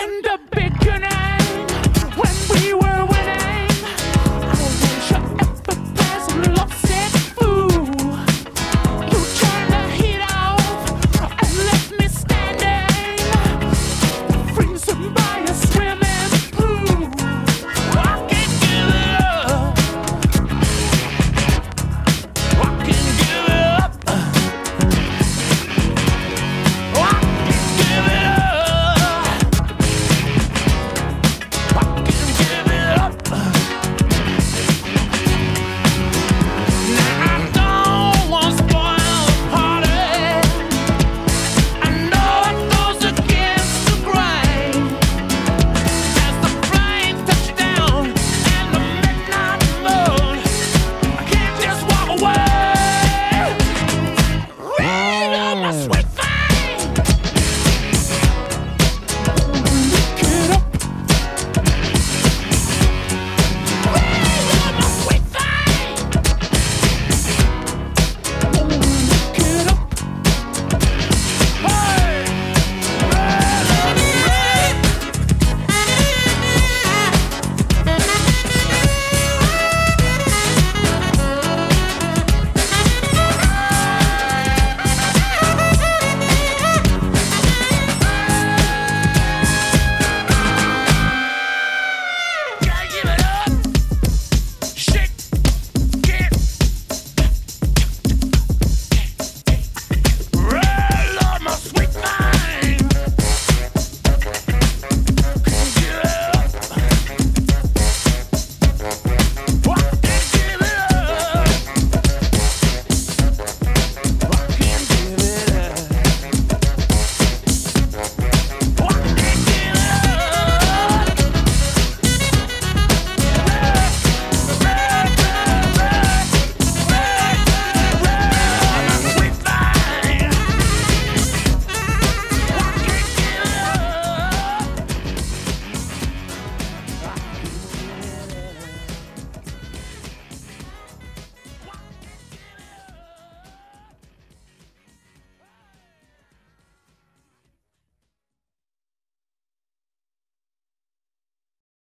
in the